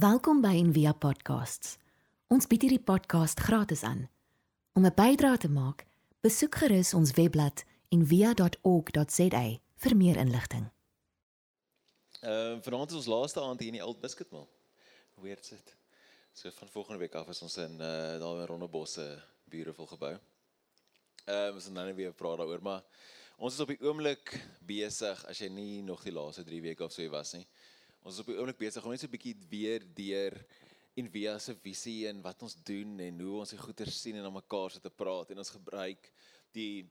Welkom by Envia Podcasts. Ons bied hierdie podcast gratis aan. Om 'n bydrae te maak, besoek gerus ons webblad en via.org.za vir meer inligting. Ehm uh, vanaand is ons laaste aand hier in die Oud Biskupmaal. Hoe weet dit? So van volgende week af is ons in uh daar in Rondebosse, beautiful gebou. Ehm uh, ons gaan nou weer praat daaroor, maar ons is op die oomblik besig as jy nie nog die laaste 3 weke of so was nie. Ons is op die oomblik besig om net so 'n bietjie weer deur en via se visie en wat ons doen en hoe ons die goeie sien en aan mekaar sit te praat en ons gebruik die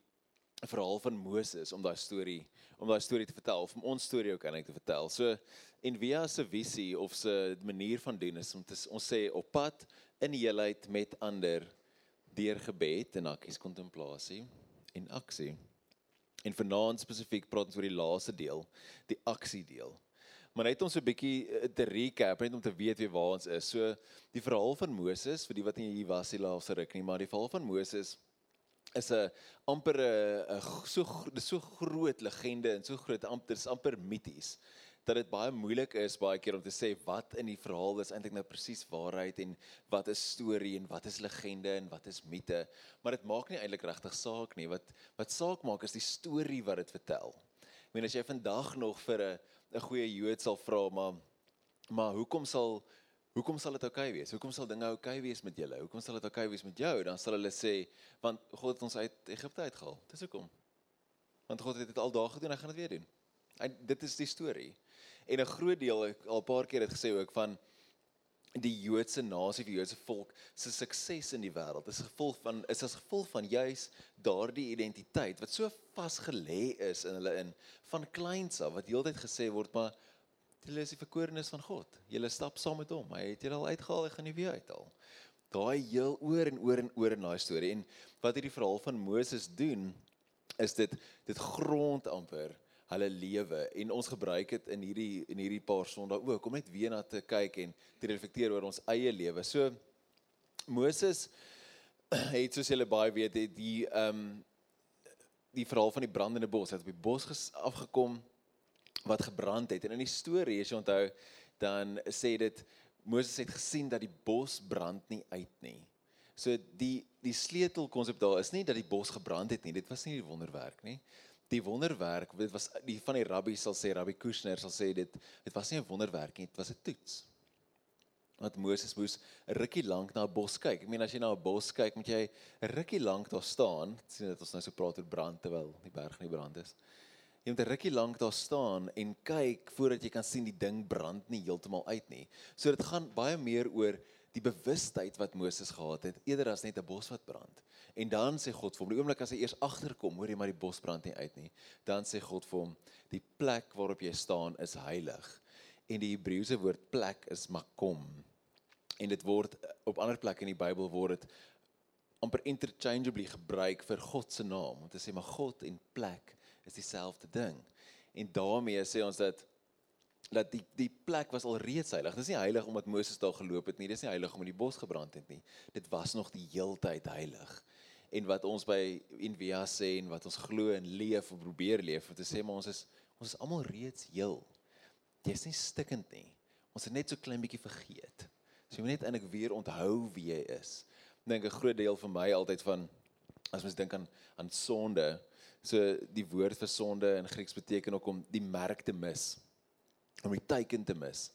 verhaal van Moses om daai storie om daai storie te vertel of om ons storie ook eintlik te vertel. So en via se visie of se manier van doen is om te, ons sê op pad in heelheid met ander deur gebed en akkies kontemplasie en aksie. En vanaand spesifiek praat ons oor die laaste deel, die aksie deel maar net om so 'n bietjie eh, te recap, net om te weet wie waar ons is. So die verhaal van Moses, vir die wat nie hier was die laaste ruk nie, maar die verhaal van Moses is 'n amper 'n so so groot legende en so groot amper is amper mities dat dit baie moeilik is baie keer om te sê wat in die verhaal is eintlik nou presies waarheid en wat is storie en wat is legende en wat is mite maar dit maak nie eintlik regtig saak nie wat wat saak maak is die storie wat dit vertel. Ek meen as jy vandag nog vir 'n 'n goeie Jood sal vra maar maar hoekom sal hoekom sal dit oukei okay wees? Hoekom sal dinge oukei okay wees met julle? Hoekom sal dit oukei okay wees met jou? Dan sal hulle sê want God het ons uit Egipte uitgehaal. Dis hoekom. Want God het dit al daag gedoen, hy gaan dit weer doen. En dit is die storie. En 'n groot deel al 'n paar keer het gesê ook van die Joodse nasie, die Joodse volk se sukses in die wêreld is gevolg van is as gevolg van juis daardie identiteit wat so vasgelê is in hulle in van kleins af wat heeltyd gesê word maar hulle is die verkorenes van God. Julle stap saam met hom. Hy het julle al uitgehaal, hy gaan nie weer uithaal. Daai heel oor en oor en oor in daai storie en wat hierdie verhaal van Moses doen is dit dit grond amper hulle lewe en ons gebruik dit in hierdie in hierdie paar sondae ook om net weer na te kyk en te reflekteer oor ons eie lewe. So Moses het soos julle baie weet het die ehm um, die verhaal van die brandende bos het op die bos afgekom wat gebrand het en in die storie as jy onthou dan sê dit Moses het gesien dat die bos brand nie uit nie. So die die sleutelkonsep daar is nie dat die bos gebrand het nie. Dit was nie die wonderwerk nie die wonderwerk dit was die van die rabbi sal sê rabbi Kushner sal sê dit dit was nie 'n wonderwerk nie dit was 'n toets. Want Moses moes 'n rukkie lank na 'n bos kyk. Ek meen as jy na 'n bos kyk moet jy 'n rukkie lank daar staan. Sien dit ons nou so praat oor brand terwyl die berg nie brand is. Jy moet 'n rukkie lank daar staan en kyk voordat jy kan sien die ding brand nie heeltemal uit nie. So dit gaan baie meer oor die bewustheid wat Moses gehad het eerder as net 'n bos wat brand En dan sê God vir hom, die oomblik as hy eers agterkom, hoor jy maar die bos brand nie uit nie. Dan sê God vir hom, die plek waarop jy staan is heilig. En die Hebreëse woord plek is makom. En dit word op ander plekke in die Bybel word dit amper interchangeably gebruik vir God se naam. Om te sê maar God en plek is dieselfde ding. En daarmee sê ons dat dat die die plek was al reeds heilig. Dis nie heilig omdat Moses daar geloop het nie. Dis nie heilig omdat die bos gebrand het nie. Dit was nog die heeltyd heilig en wat ons by Envia sê en wat ons glo en leef of probeer leef om te sê maar ons is ons is almal reeds heel. Jy's nie stikkend nie. Ons het net so klein bietjie vergeet. So jy moet net eintlik weer onthou wie jy is. Dink 'n groot deel van my altyd van as mens dink aan aan sonde, so die woord vir sonde in Grieks beteken ook om die merk te mis. Om die teken te mis.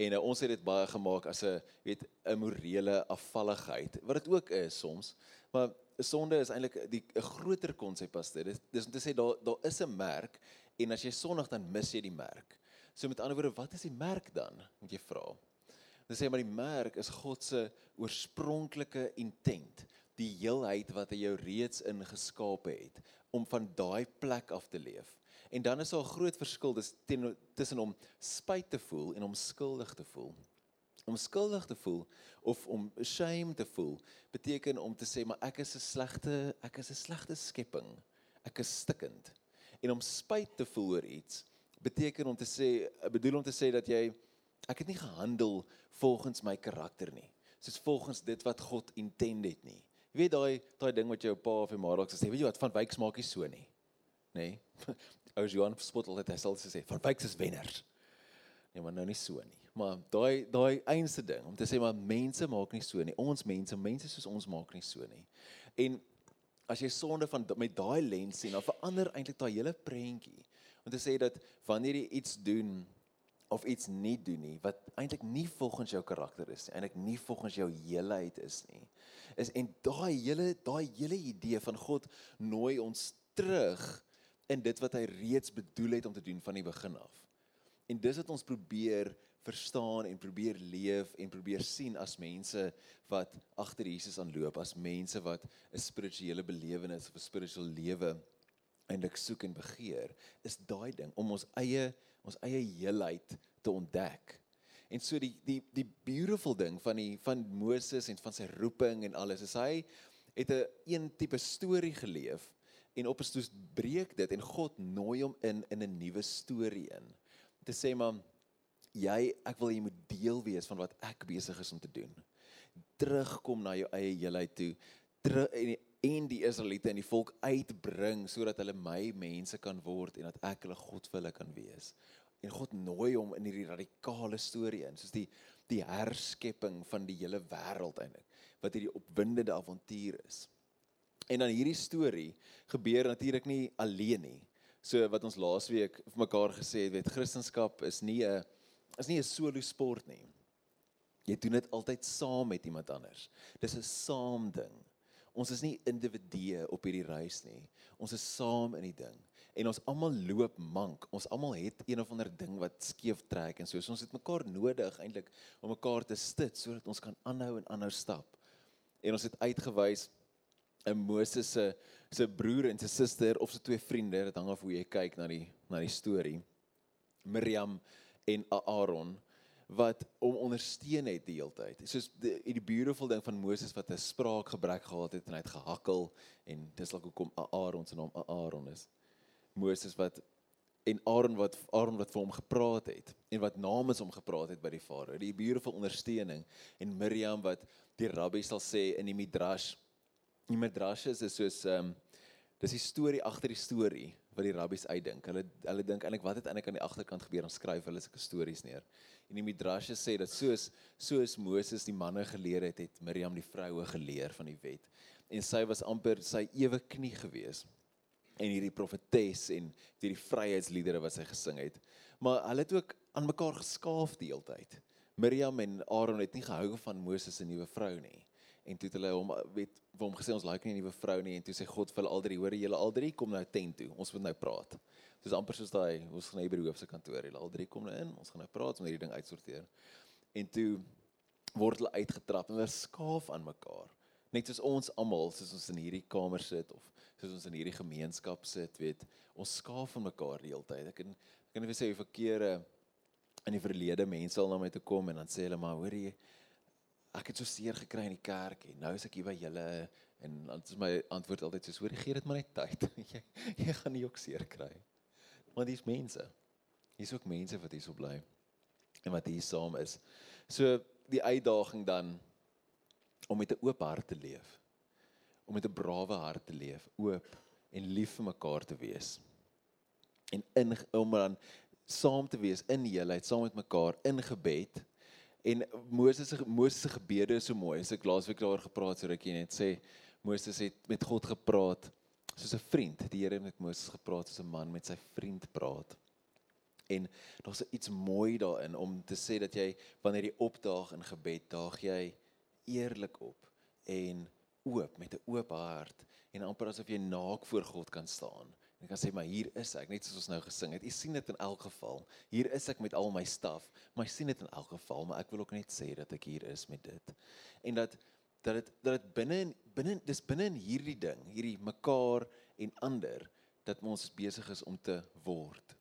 En uh, ons het dit baie gemaak as 'n weet 'n morele afvalligheid wat dit ook is soms. Maar sonde is eintlik die 'n groter konsep as dit. Dis om te sê daar daar is 'n merk en as jy sondig dan mis jy die merk. So met ander woorde, wat is die merk dan? Moet jy vra. Dan sê maar die merk is God se oorspronklike intent, die heelheid wat hy jou reeds ingeskape het om van daai plek af te leef. En dan is daar 'n groot verskil tussen om spyt te voel en om skuldig te voel. Om skuldig te voel of om shame te voel beteken om te sê maar ek is 'n slegte ek is 'n slegte skepping. Ek is stikkend. En om spyt te voel oor iets beteken om te sê bedoel om te sê dat jy ek het nie gehandel volgens my karakter nie soos volgens dit wat God intend het nie. Jy weet daai daai ding wat jou pa of jou ma dalk sê weet jy wat van wyks maak nie so nie. Nê nee? Ou Johan spot altyd hy sal sê van wyks is wenners nee maar nou nie so nie Maar daai daai einste ding om te sê maar mense maak nie so nie. Ons mense, mense soos ons maak nie so nie. En as jy sonde van met daai lens sien, dan verander eintlik daai hele prentjie. Om te sê dat wanneer jy iets doen of iets nie doen nie wat eintlik nie volgens jou karakter is nie, eintlik nie volgens jou heelheid is nie. Is en daai hele daai hele idee van God nooi ons terug in dit wat hy reeds bedoel het om te doen van die begin af. En dis wat ons probeer verstaan en probeer leef en probeer sien as mense wat agter Jesus aanloop, as mense wat 'n spirituele belewenis of 'n spirituele lewe eintlik soek en begeer, is daai ding om ons eie ons eie heelheid te ontdek. En so die die die beautiful ding van die van Moses en van sy roeping en alles is hy het 'n een, een tipe storie geleef en op 'n stoes breek dit en God nooi hom in in 'n nuwe storie in. Om te sê maar jy ek wil jy moet deel wees van wat ek besig is om te doen. Terugkom na jou eie heelheid toe. Terug en en die Israeliete en die volk uitbring sodat hulle my mense kan word en dat ek hulle God vir hulle kan wees en God nooi hom in hierdie radikale storie in, soos die die herskepping van die hele wêreld eintlik, wat hierdie opwindende avontuur is. En dan hierdie storie gebeur natuurlik nie alleen nie. So wat ons laasweek vir mekaar gesê het, weet Christendom is nie 'n is nie 'n solo sport nie. Jy doen dit altyd saam met iemand anders. Dis 'n saam ding. Ons is nie individue op hierdie reis nie. Ons is saam in die ding en ons almal loop mank. Ons almal het een of ander ding wat skeef trek en so. so ons het mekaar nodig eintlik om mekaar te stut sodat ons kan aanhou en aanhou stap. En ons het uitgewys 'n Moses se se broer en sy suster of sy twee vriende, dit hang af hoe jy kyk na die na die storie. Miriam en Aaron wat hom ondersteun het die hele tyd. Soos die die beautiful ding van Moses wat 'n spraakgebrek gehad het en hy het gehakkel en dis dalk hoekom Aaron se naam Aaron is. Moses wat en Aaron wat Aaron wat vir hom gepraat het en wat namens hom gepraat het by die Farao. Die beautiful ondersteuning en Miriam wat die rabbi sal sê in die midrash. Die midrash is soos ehm um, dis die storie agter die storie wat die rabbies uitdink. Hulle hulle dink eintlik wat het eintlik aan die agterkant gebeur en skryf hulle sulke stories neer. En die midrash sê dat soos soos Moses die manne geleer het, het Miriam die vroue geleer van die wet. En sy was amper sy ewe knie gewees en hierdie profetes en hierdie vryheidsliedere wat sy gesing het. Maar hulle het ook aan mekaar geskaaf die hele tyd. Miriam en Aaron het nie gehou van Moses se nuwe vrou nie. En toe het hulle hom weet vir hom gesê ons like nie 'n nuwe vrou nie en toe sê God vir hulle al drie hoor julle al drie kom nou tent toe. Ons moet nou praat. Dis amper soos daai ons gaan nou by die hoofse kantoor. Hulle al drie kom nou in. Ons gaan nou praat om hierdie ding uitsorteer. En toe word hulle uitgetrap en hulle skaaf aan mekaar. Net soos ons almal soos ons in hierdie kamer sit of soos ons in hierdie gemeenskap sit, weet, ons skaaf van mekaar die hele tyd. Ek kan ek kan nie sê hoe verkeerde in die verlede mense al na my toe kom en dan sê hulle maar, hoor jy, ek het so seer gekry in die kerk en nou is ek hier by julle en dan is my antwoord altyd soos, hoor gee dit maar net tyd. jy, jy gaan nie ook seer kry. Maar dis mense. Hier's ook mense wat hier so bly en wat hier saam is. So die uitdaging dan om met 'n oop hart te leef om met 'n brawe hart te leef, oop en lief vir mekaar te wees. En in om dan saam te wees in heelheid, saam met mekaar in gebed. En Moses se Moses se gebede is so mooi. As ek laasweek daaroor gepraat het, so rukkie net sê Moses het met God gepraat soos 'n vriend. Die Here het met Moses gepraat soos 'n man met sy vriend praat. En daar's iets mooi daarin om te sê dat jy wanneer jy opdaag in gebed, daag jy eerlik op en oop met 'n oop hart en amper asof jy naak voor God kan staan. En kan sê maar hier is ek, net soos ons nou gesing het. Jy sien dit in elk geval. Hier is ek met al my staf, maar jy sien dit in elk geval, maar ek wil ook net sê dat ek hier is met dit. En dat dat dit dat dit binne binne dis binne in hierdie ding, hierdie mekaar en ander dat ons besig is om te word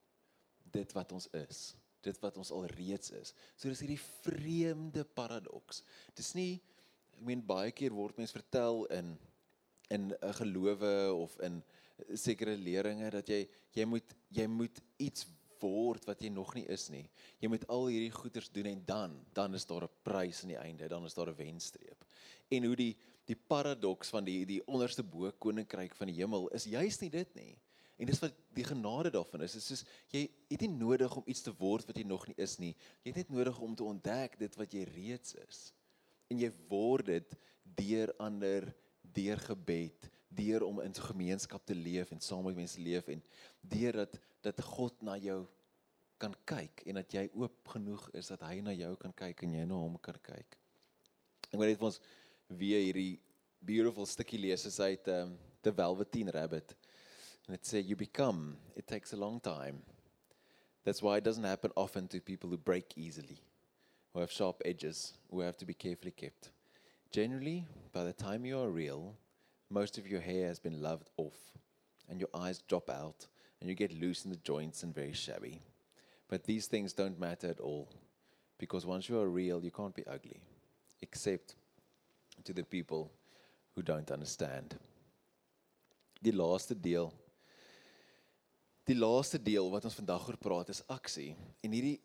dit wat ons is dit wat ons al reeds is. So dis hierdie vreemde paradoks. Dis nie ek meen baie keer word mens vertel in in 'n gelowe of in sekere leringe dat jy jy moet jy moet iets word wat jy nog nie is nie. Jy moet al hierdie goeders doen en dan dan is daar 'n prys aan die einde, dan is daar 'n wenstreep. En hoe die die paradoks van die die onderste bo koninkryk van die hemel is juis nie dit nie. En dis wat die genade daarvan is. Dit is soos jy het nie nodig om iets te word wat jy nog nie is nie. Jy het net nodig om te ontdek dit wat jy reeds is. En jy word dit deur ander, deur gebed, deur om in 'n gemeenskap te leef en saam met mense leef en deur dat dat God na jou kan kyk en dat jy oop genoeg is dat hy na jou kan kyk en jy na hom kan kyk. Ek wil net vir ons weer hierdie beautiful stukkie lees as uit um, The Velveteen Rabbit. And it says you become it takes a long time. That's why it doesn't happen often to people who break easily, who have sharp edges, who have to be carefully kept. Generally, by the time you are real, most of your hair has been loved off, and your eyes drop out, and you get loose in the joints and very shabby. But these things don't matter at all, because once you are real, you can't be ugly, except to the people who don't understand. Die laaste deel. Die laaste deel wat ons vandag oor praat is aksie. En hierdie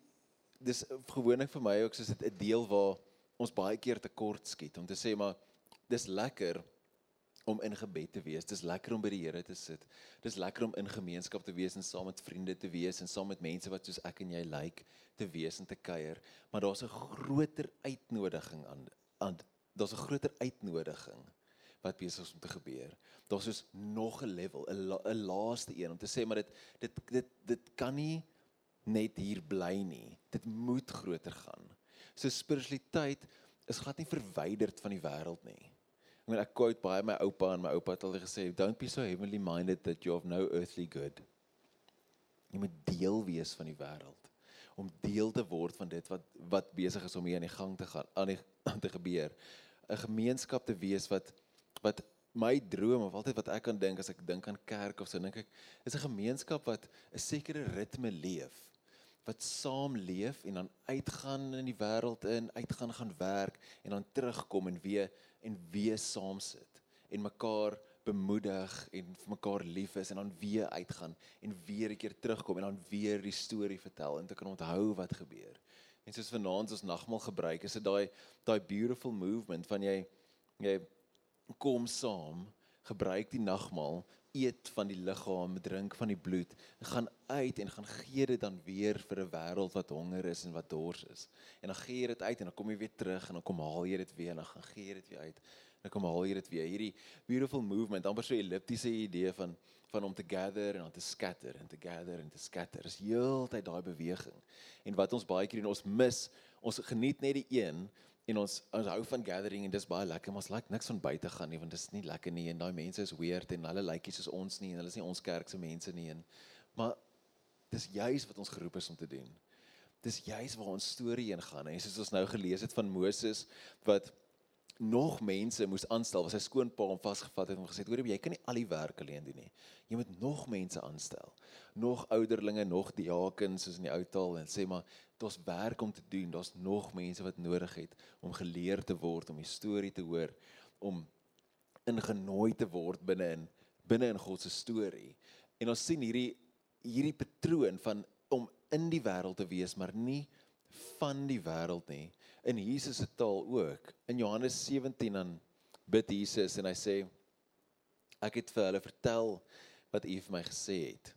dis gewoonlik vir my ook soos dit 'n deel waar ons baie keer tekort skiet om te sê maar dis lekker om in gebed te wees. Dis lekker om by die Here te sit. Dis lekker om in gemeenskap te wees en saam met vriende te wees en saam met mense wat soos ek en jy lyk like, te wees en te kuier. Maar daar's 'n groter uitnodiging aan aan daar's 'n groter uitnodiging wat besig is om te gebeur. Daar's soos nog 'n level, 'n la, laaste een om te sê maar dit dit dit dit kan nie net hier bly nie. Dit moet groter gaan. So spiritualiteit is glad nie verwyderd van die wêreld nie. Ek meen ek quote baie my oupa en my oupa het al gesê don't be so heavenly minded that you have no earthly good. Jy moet deel wees van die wêreld om deel te word van dit wat wat besig is om hier aan die gang te gaan, aan die aan te gebeur. 'n Gemeenskap te wees wat wat my droom of altyd wat ek kan dink as ek dink aan kerk of so dink ek is 'n gemeenskap wat 'n sekere ritme leef wat saam leef en dan uitgaan in die wêreld in, uitgaan gaan werk en dan terugkom en weer en weer saam sit en mekaar bemoedig en vir mekaar lief is en dan weer uitgaan en weer 'n keer terugkom en dan weer die storie vertel en te kan onthou wat gebeur. En soos vanaand ons nagmaal gebruik, is dit daai daai beautiful movement van jy jy kom saam, gebruik die nagmaal eet van die liggaam, drink van die bloed, gaan uit en gaan gee dit dan weer vir 'n wêreld wat honger is en wat dors is. En dan gee jy dit uit en dan kom jy weer terug en dan kom haal jy dit weer en dan gaan gee jy dit weer uit. Dan kom haal jy dit weer. Hierdie beautiful movement, amper so 'n elliptiese idee van van om te gather en om te scatter en te gather en te scatter. Is heeltyd daai beweging. En wat ons baie keer doen, ons mis, ons geniet net die een en ons ons hou van gathering en dis baie lekker maar ons like niks van buite gaan nie want dit is nie lekker nie en daai mense is weird en hulle lyk nie soos ons nie en hulle is nie ons kerk se mense nie en maar dis juis wat ons geroep is om te doen. Dis juis waar ons storie heen gaan en soos ons nou gelees het van Moses wat nog mense moes aanstel, was sy skoonpa hom vasgevat het en gesê hoor jy kan nie al die werk alleen doen nie. Jy moet nog mense aanstel. Nog ouderlinge, nog diakens soos in die ou taal en sê maar daar's werk om te doen. Daar's nog mense wat nodig het om geleer te word, om die storie te hoor, om ingenooi te word binne in binne in God se storie. En ons sien hierdie hierdie patroon van om in die wêreld te wees, maar nie van die wêreld nie. In Jesus se taal ook. In Johannes 17 dan bid Jesus en hy sê ek het vir hulle vertel wat U vir my gesê het.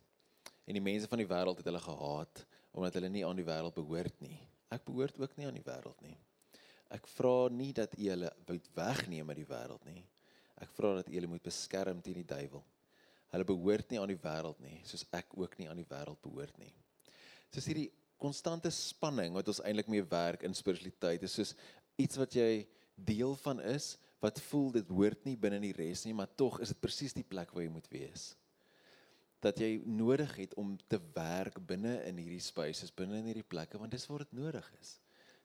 En die mense van die wêreld het hulle gehaat omdat hulle nie aan die wêreld behoort nie. Ek behoort ook nie aan die wêreld nie. Ek vra nie dat u hulle moet wegneem uit die wêreld nie. Ek vra dat u hulle moet beskerm teen die duiwel. Hulle behoort nie aan die wêreld nie, soos ek ook nie aan die wêreld behoort nie. Soos hierdie konstante spanning wat ons eintlik mee werk in spiritualiteit is soos iets wat jy deel van is wat voel dit hoort nie binne die res nie, maar tog is dit presies die plek waar jy moet wees dat jy nodig het om te werk binne in hierdie spaces, binne in hierdie plekke want dis waar dit nodig is.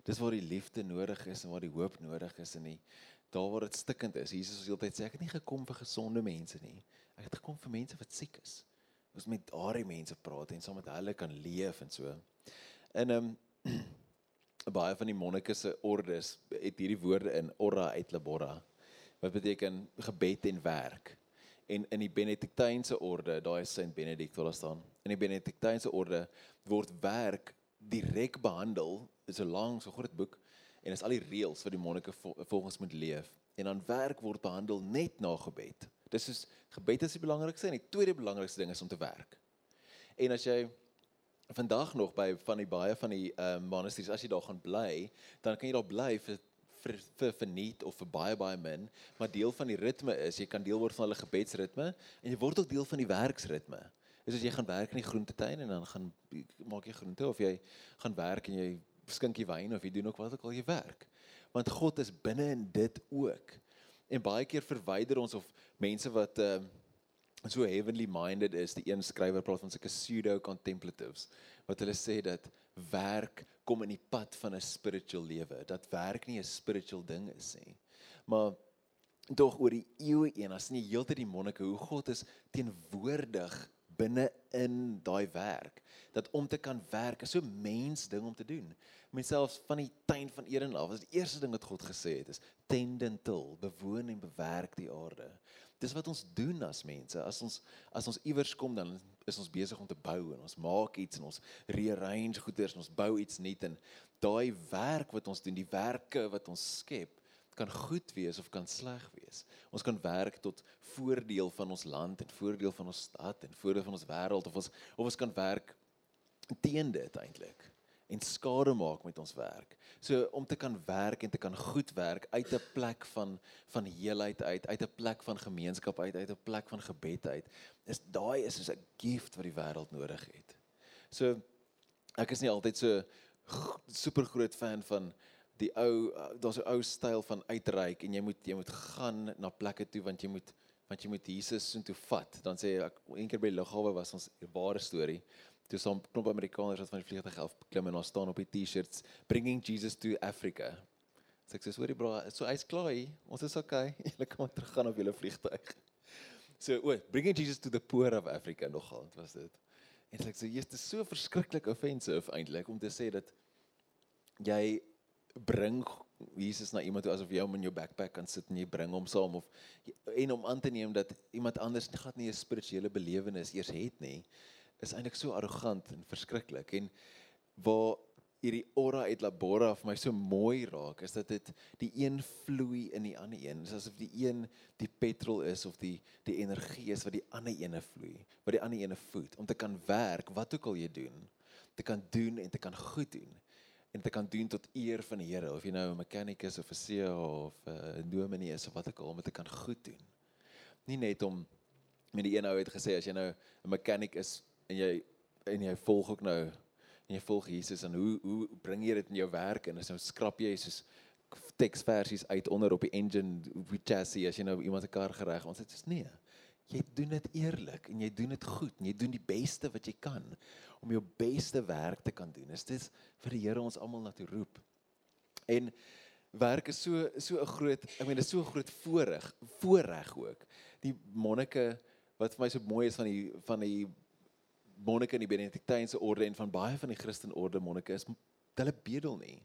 Dis waar die liefde nodig is en waar die hoop nodig is en nie daar waar dit stikkend is. Jesus het altyd sê ek het nie gekom vir gesonde mense nie. Ek het gekom vir mense wat siek is. Ons met daardie mense praat en saam met hulle kan leef en so. En ehm um, baie van die monnike se ordes het hierdie woorde in ora et labora wat beteken gebed en werk en in die Benediktynse orde, daai is Saint Benedict wat daar staan. In die Benediktynse orde word werk direk behandel. Dit is 'n lang, so groot boek en is al die reëls wat die monnike volgens moet leef. En dan werk word behandel net na gebed. Dis is gebed is die belangrikste en die tweede belangrikste ding is om te werk. En as jy vandag nog by van die baie van die ehm uh, monasteries as jy daar gaan bly, dan kan jy daar bly vir vir vir verniet of vir baie baie min, maar deel van die ritme is jy kan deel word van hulle gebedsritme en jy word ook deel van die werksritme. Is as jy gaan werk in die groentetuin en dan gaan maak jy groente of jy gaan werk en jy skinkie wyn of jy doen ook wat ook al jy werk. Want God is binne in dit ook. En baie keer verwyder ons of mense wat ehm uh, so heavenly minded is, die een skrywer praat van sulke pseudo contemplatives wat hulle sê dat werk kom in die pad van 'n spiritual lewe. Dat werk nie 'n spiritual ding is nie. Maar tog oor die eeue een, as nie heeltyd die monnike hoe God is teenwoordig binne in daai werk dat om te kan werk is so mens ding om te doen. Menselfs van die tuin van Eden af, was die eerste ding wat God gesê het is tend and till, bewoon en bewerk die aarde. Dis wat ons doen as mense. As ons as ons iewers kom dan is ons besig om te bou en ons maak iets en ons rearrange goeders en ons bou iets nuut en daai werk wat ons doen, die werke wat ons skep, kan goed wees of kan sleg wees. Ons kan werk tot voordeel van ons land en voordeel van ons stad en voordeel van ons wêreld of ons of ons kan werk teen dit eintlik en skade maak met ons werk. So om te kan werk en te kan goed werk uit 'n plek van van heelheid uit, uit 'n plek van gemeenskap uit, uit 'n plek van gebed uit, is daai is soos 'n gift wat die wêreld nodig het. So ek is nie altyd so super groot fan van die ou daar's 'n ou styl van uitreik en jy moet jy moet gaan na plekke toe want jy moet want jy moet Jesus so toe vat. Dan sê ek een keer by die lughawe was ons 'n ware storie. Toe so 'n klomp Amerikaners wat van die vliegtuig af klim en daar staan op die T-shirts bringing Jesus to Africa. So ek sê sorry bro, so hy's klaar hier. Ons is okay. Julle kan terug gaan op julle vliegtuig. So o, bringing Jesus to the poor of Africa nogal, wat was dit? En so ek sê jy's so verskriklik offensive eintlik om te sê dat jy bring Jesus na iemand toe asof jy hom in jou backpack kan sit en jy bring hom saam of en om aan te neem dat iemand anders glad nie 'n spirituele belewenis eers het nie is eintlik so arrogant en verskriklik. En waar hierdie aura uit labora vir my so mooi raak is dat dit die een vloei in die ander een. Is asof die een die petrol is of die die energie is wat die ander ene vloei wat die ander ene voed om te kan werk wat ook al jy doen te kan doen en te kan goed doen en te kan doen tot eer van die Here. Of jy nou 'n mechanikus of 'n CEO of 'n dominee is of wat ook al om dit te kan goed doen. Nie net om met die een ou het gesê as jy nou 'n mechanic is en jy en jy volg ook nou en jy volg Jesus en hoe hoe bring jy dit in jou werk en as nou skrap jy soos teksversies uit onder op die engine op die chassis as jy nou iemand se kar gereg ons sê nee jy doen dit eerlik en jy doen dit goed en jy doen die beste wat jy kan om jou beste werk te kan doen. Is dit vir die Here ons almal na toe roep. En werk is so so 'n groot, ek meen dit is so 'n groot voorreg, voorreg ook. Die monnike wat vir my so mooi is van die van die monnike in die Benediktynse orde en van baie van die Christenorde monnike is hulle bedel nie.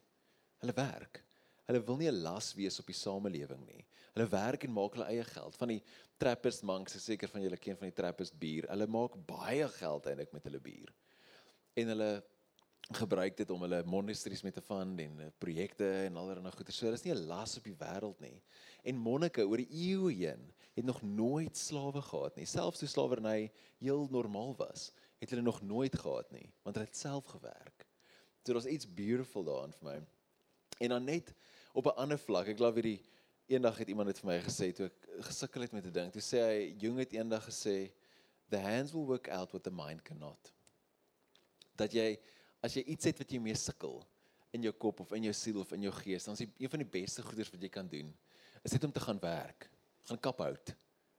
Hulle werk. Hulle wil nie 'n las wees op die samelewing nie. Hulle werk en maak hulle eie geld. Van die Trappist monks, seker van julle ken van die Trappist bier. Hulle maak baie geld eintlik met hulle bier en hulle gebruik dit om hulle monasteries mee te fund en eh, projekte en allerlei goeie. So dis nie 'n las op die wêreld nie. En monnike oor die eeue heen het nog nooit slawe gehad nie. Selfs toe slawerny heel normaal was, het hulle nog nooit gehad nie, want hulle het self gewerk. So daar's iets beautiful daarin vir my. En dan net op 'n ander vlak, ek glo weer die eendag het iemand dit vir my gesê toe ek gesukkel het met 'n ding. Toe sê hy, "Jong het eendag gesê, the hands will work out what the mind cannot." dat jy as jy iets het wat jy mee sukkel in jou kop of in jou siel of in jou gees, dan is een van die beste goeders wat jy kan doen. Is dit om te gaan werk, gaan kap hout,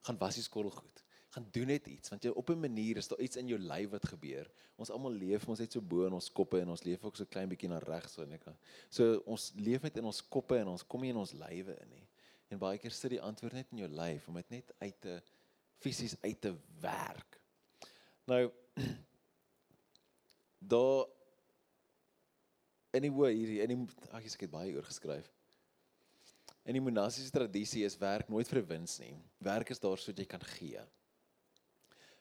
gaan was die skottelgoed, gaan doen net iets want jy op 'n manier is daar iets in jou lyf wat gebeur. Ons almal leef ons net so bo in ons koppe en ons leef ook so klein bietjie na regs so net. So ons leef net in ons koppe en ons kom nie in ons lywe in nie. En baie keer sit die antwoord net in jou lyf om dit net uit te fisies uit te werk. Nou daar in die woord hierdie in die ag ek het baie oor geskryf. In die monastiese tradisie is werk nooit vir wins nie. Werk is daar sodat jy kan gee.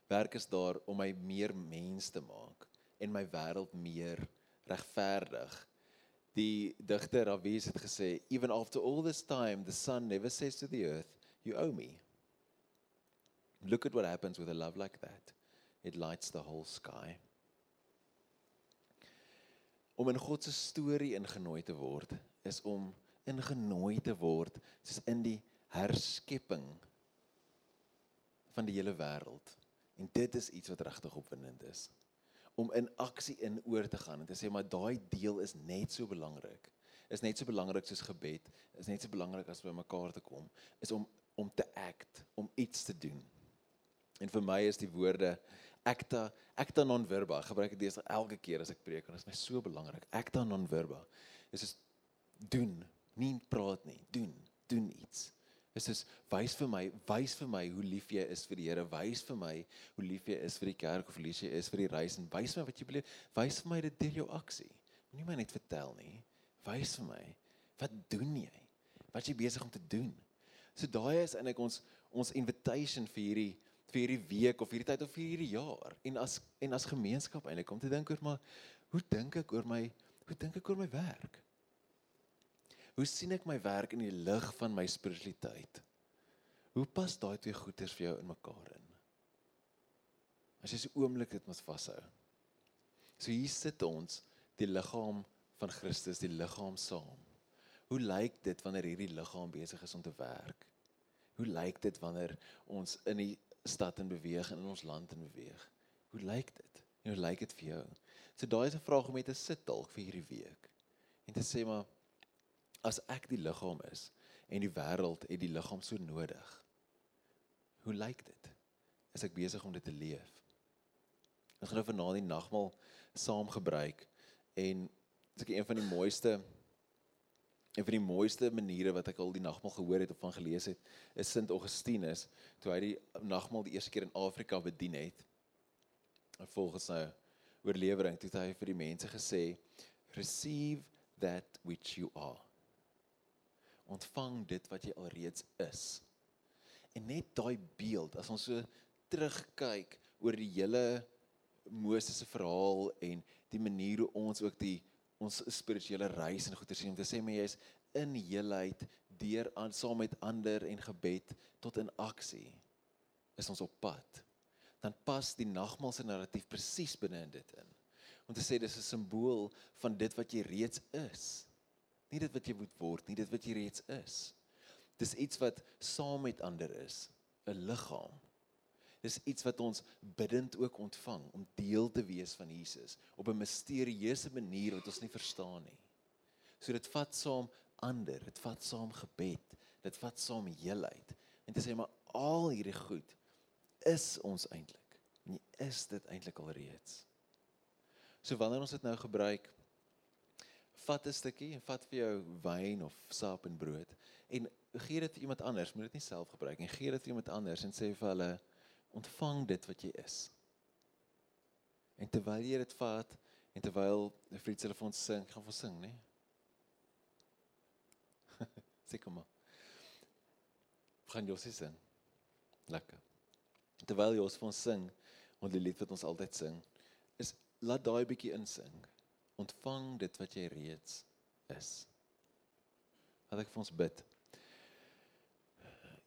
Werk is daar om my meer mens te maak en my wêreld meer regverdig. Die digter Ravies het gesê even after all this time the sun never says to the earth you owe me. Look at what happens with a love like that. It lights the whole sky. Om in God se storie ingenooi te word is om ingenooi te word soos in die herskepping van die hele wêreld. En dit is iets wat regtig opwindend is. Om in aksie in oor te gaan en te sê maar daai deel is net so belangrik. Is net so belangrik soos gebed, is net so belangrik as by mekaar te kom, is om om te act, om iets te doen. En vir my is die woorde acta acta non verba gebruik ek dit elke keer as ek preek en dit is my so belangrik. Acta non verba is is doen, nie praat nie, doen, doen iets. Dit is wys vir my, wys vir my hoe lief jy is vir die Here, wys vir my hoe lief jy is vir die kerk of lief jy is vir die reis en wys my wat jy beleef, wys vir my dit deur jou aksie. Moenie my net vertel nie. Wys vir my wat doen jy? Wat jy besig om te doen? So daai is eintlik ons ons invitation vir hierdie vir hierdie week of hierdie tyd of hierdie jaar en as en as gemeenskap eintlik om te dink oor maar hoe dink ek oor my hoe dink ek oor my werk? Hoe sien ek my werk in die lig van my spiritualiteit? Hoe pas daai twee goeders vir jou in mekaar in? As jy so oomblik dit moet vashou. So hier sit ons, die liggaam van Christus, die liggaam saam. Hoe lyk dit wanneer hierdie liggaam besig is om te werk? Hoe lyk dit wanneer ons in die stad in beweeg en in ons land in beweeg? Hoe lyk dit? En hoe lyk dit vir jou? So daai is 'n vraag om mee te sit dalk vir hierdie week. En te sê maar as ek die liggaam is en die wêreld het die liggaam so nodig. Hoe lyk dit? Is ek besig om dit te leef? Ons gaan nou vanaand die nagmaal saam gebruik en dit is een van die mooiste een van die mooiste maniere wat ek al die nagmaal gehoor het of van gelees het, is Sint Augustinus toe hy die nagmaal die eerste keer in Afrika bedien het. En volgens sy oorlewering het hy vir die mense gesê receive that which you are ontvang dit wat jy alreeds is. En net daai beeld as ons so terugkyk oor die hele Moses se verhaal en die manier hoe ons ook die ons spirituele reis en goeie sien om te sê maar jy's in heelheid deur aan saam met ander en gebed tot in aksie is ons op pad. Dan pas die nagmaal se narratief presies binne in dit in. Om te sê dis 'n simbool van dit wat jy reeds is Nie dit wat jy moet word, nie dit wat jy reeds is. Dis iets wat saam met ander is, 'n liggaam. Dis iets wat ons bidend ook ontvang om deel te wees van Jesus op 'n misterieuse manier wat ons nie verstaan nie. So dit vat saam ander, dit vat saam gebed, dit vat saam heelheid. En dit sê maar al hierdie goed is ons eintlik. Nie is dit eintlik alreeds. So wanneer ons dit nou gebruik vat 'n stukkie en vat vir jou wyn of sap en brood en gee dit vir iemand anders, moet dit nie self gebruik nie. Gee dit vir iemand anders en sê vir hulle ontvang dit wat jy is. En terwyl jy dit vat en terwyl 'n vriend hulle vir ons sing, gaan ons sing, né? Sê kom maar. Gaan jy sing? Lekker. Terwyl jy ons vir ons sing, want die lied wat ons altyd sing, is laat daai bietjie insing ontvang dit wat jy reeds is. Laat ek vir ons bid.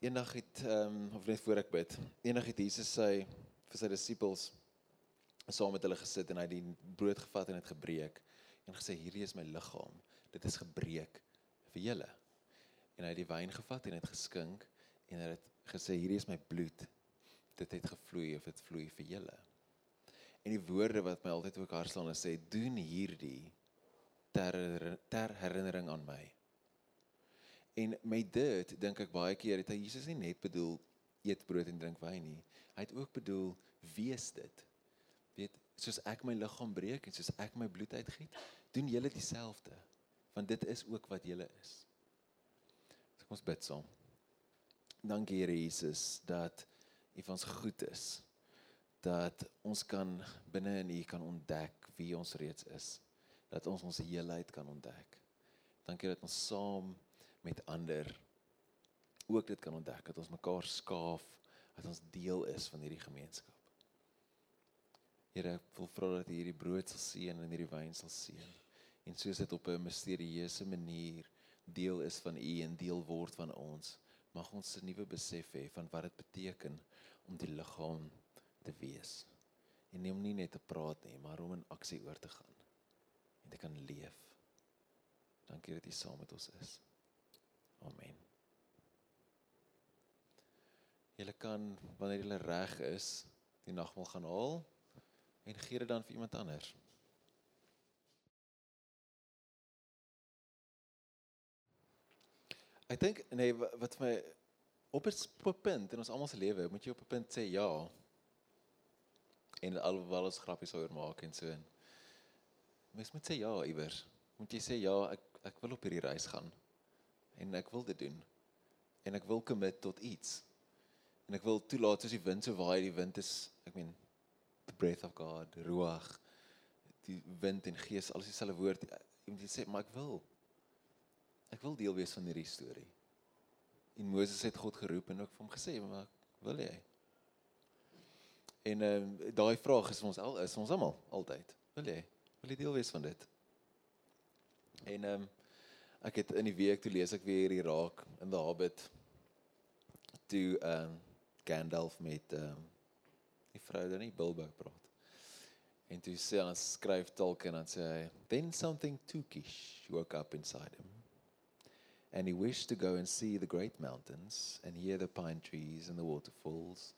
Eendag het ehm um, of net voor ek bid, eendag het Jesus sy vir sy disippels saam met hulle gesit en hy het die brood gevat en dit gebreek en gesê hierdie is my liggaam. Dit is gebreek vir julle. En hy het die wyn gevat en dit geskink en hy het gesê hierdie is my bloed. Dit het gevloei of dit vloei vir julle. En die woorde wat my altyd ook hartslaan is sê doen hierdie ter ter herinnering aan my. En met dit dink ek baie keer het hy Jesus nie net bedoel eet brood en drink wyn nie. Hy het ook bedoel wees dit. Weet soos ek my liggaam breek en soos ek my bloed uitgiet, doen julle dieselfde. Want dit is ook wat julle is. So kom ons bid saam. Dankie Here Jesus dat U vir ons goed is dat ons kan binne in U kan ontdek wie ons reeds is. Dat ons ons heelheid kan ontdek. Dankie dat ons saam met ander ook dit kan ontdek dat ons mekaar skaaf, dat ons deel is van hierdie gemeenskap. Here, ek wil vra dat U hierdie brood sal seën en hierdie wyn sal seën. En soos dit op 'n misterieuse manier deel is van U en deel word van ons, mag ons 'n nuwe besef hê van wat dit beteken om die liggaam te wees. En nie om nie net te praat nie, maar om in aksie oor te gaan en te kan leef. Dankie dat U saam met ons is. Amen. Julle kan wanneer julle reg is, die nagmaal gaan haal en gee dit dan vir iemand anders. Ek dink nee wat my op 'n punt in ons almal se lewe moet jy op 'n punt sê ja. En alhoewel ons grappies oor maak en so en mens moet sê ja iewers. Moet jy sê ja, ek ek wil op hierdie reis gaan. En ek wil dit doen. En ek wil commit tot iets. En ek wil toelaat soos die wind so waai, die wind is, ek meen the breath of God, ruach, die wind en gees, alles dieselfde woord. Jy moet sê, maar ek wil. Ek wil deel wees van hierdie storie. En Moses het God geroep en ook vir hom gesê, maar wil jy? En ehm uh, daai vraag is ons al is ons almal altyd. Wil jy? Wil jy deel wees van dit? En ehm um, ek het in die week toe lees ek weer hier raak in the Hobbit toe ehm um, Gandalf met ehm um, die vrou dan nie Bilbo praat. En toe sê hy skryf Tolkien en sê then something tookish woke up inside him. And he wished to go and see the great mountains and hear the pine trees and the waterfalls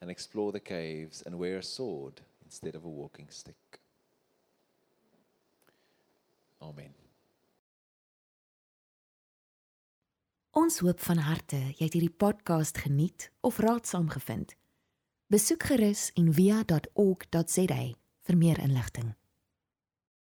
and explore the caves and wear a sword instead of a walking stick. Amen. Ons hoop van harte jy het hierdie podcast geniet of raadsaam gevind. Besoek gerus en via.ok.za vir meer inligting.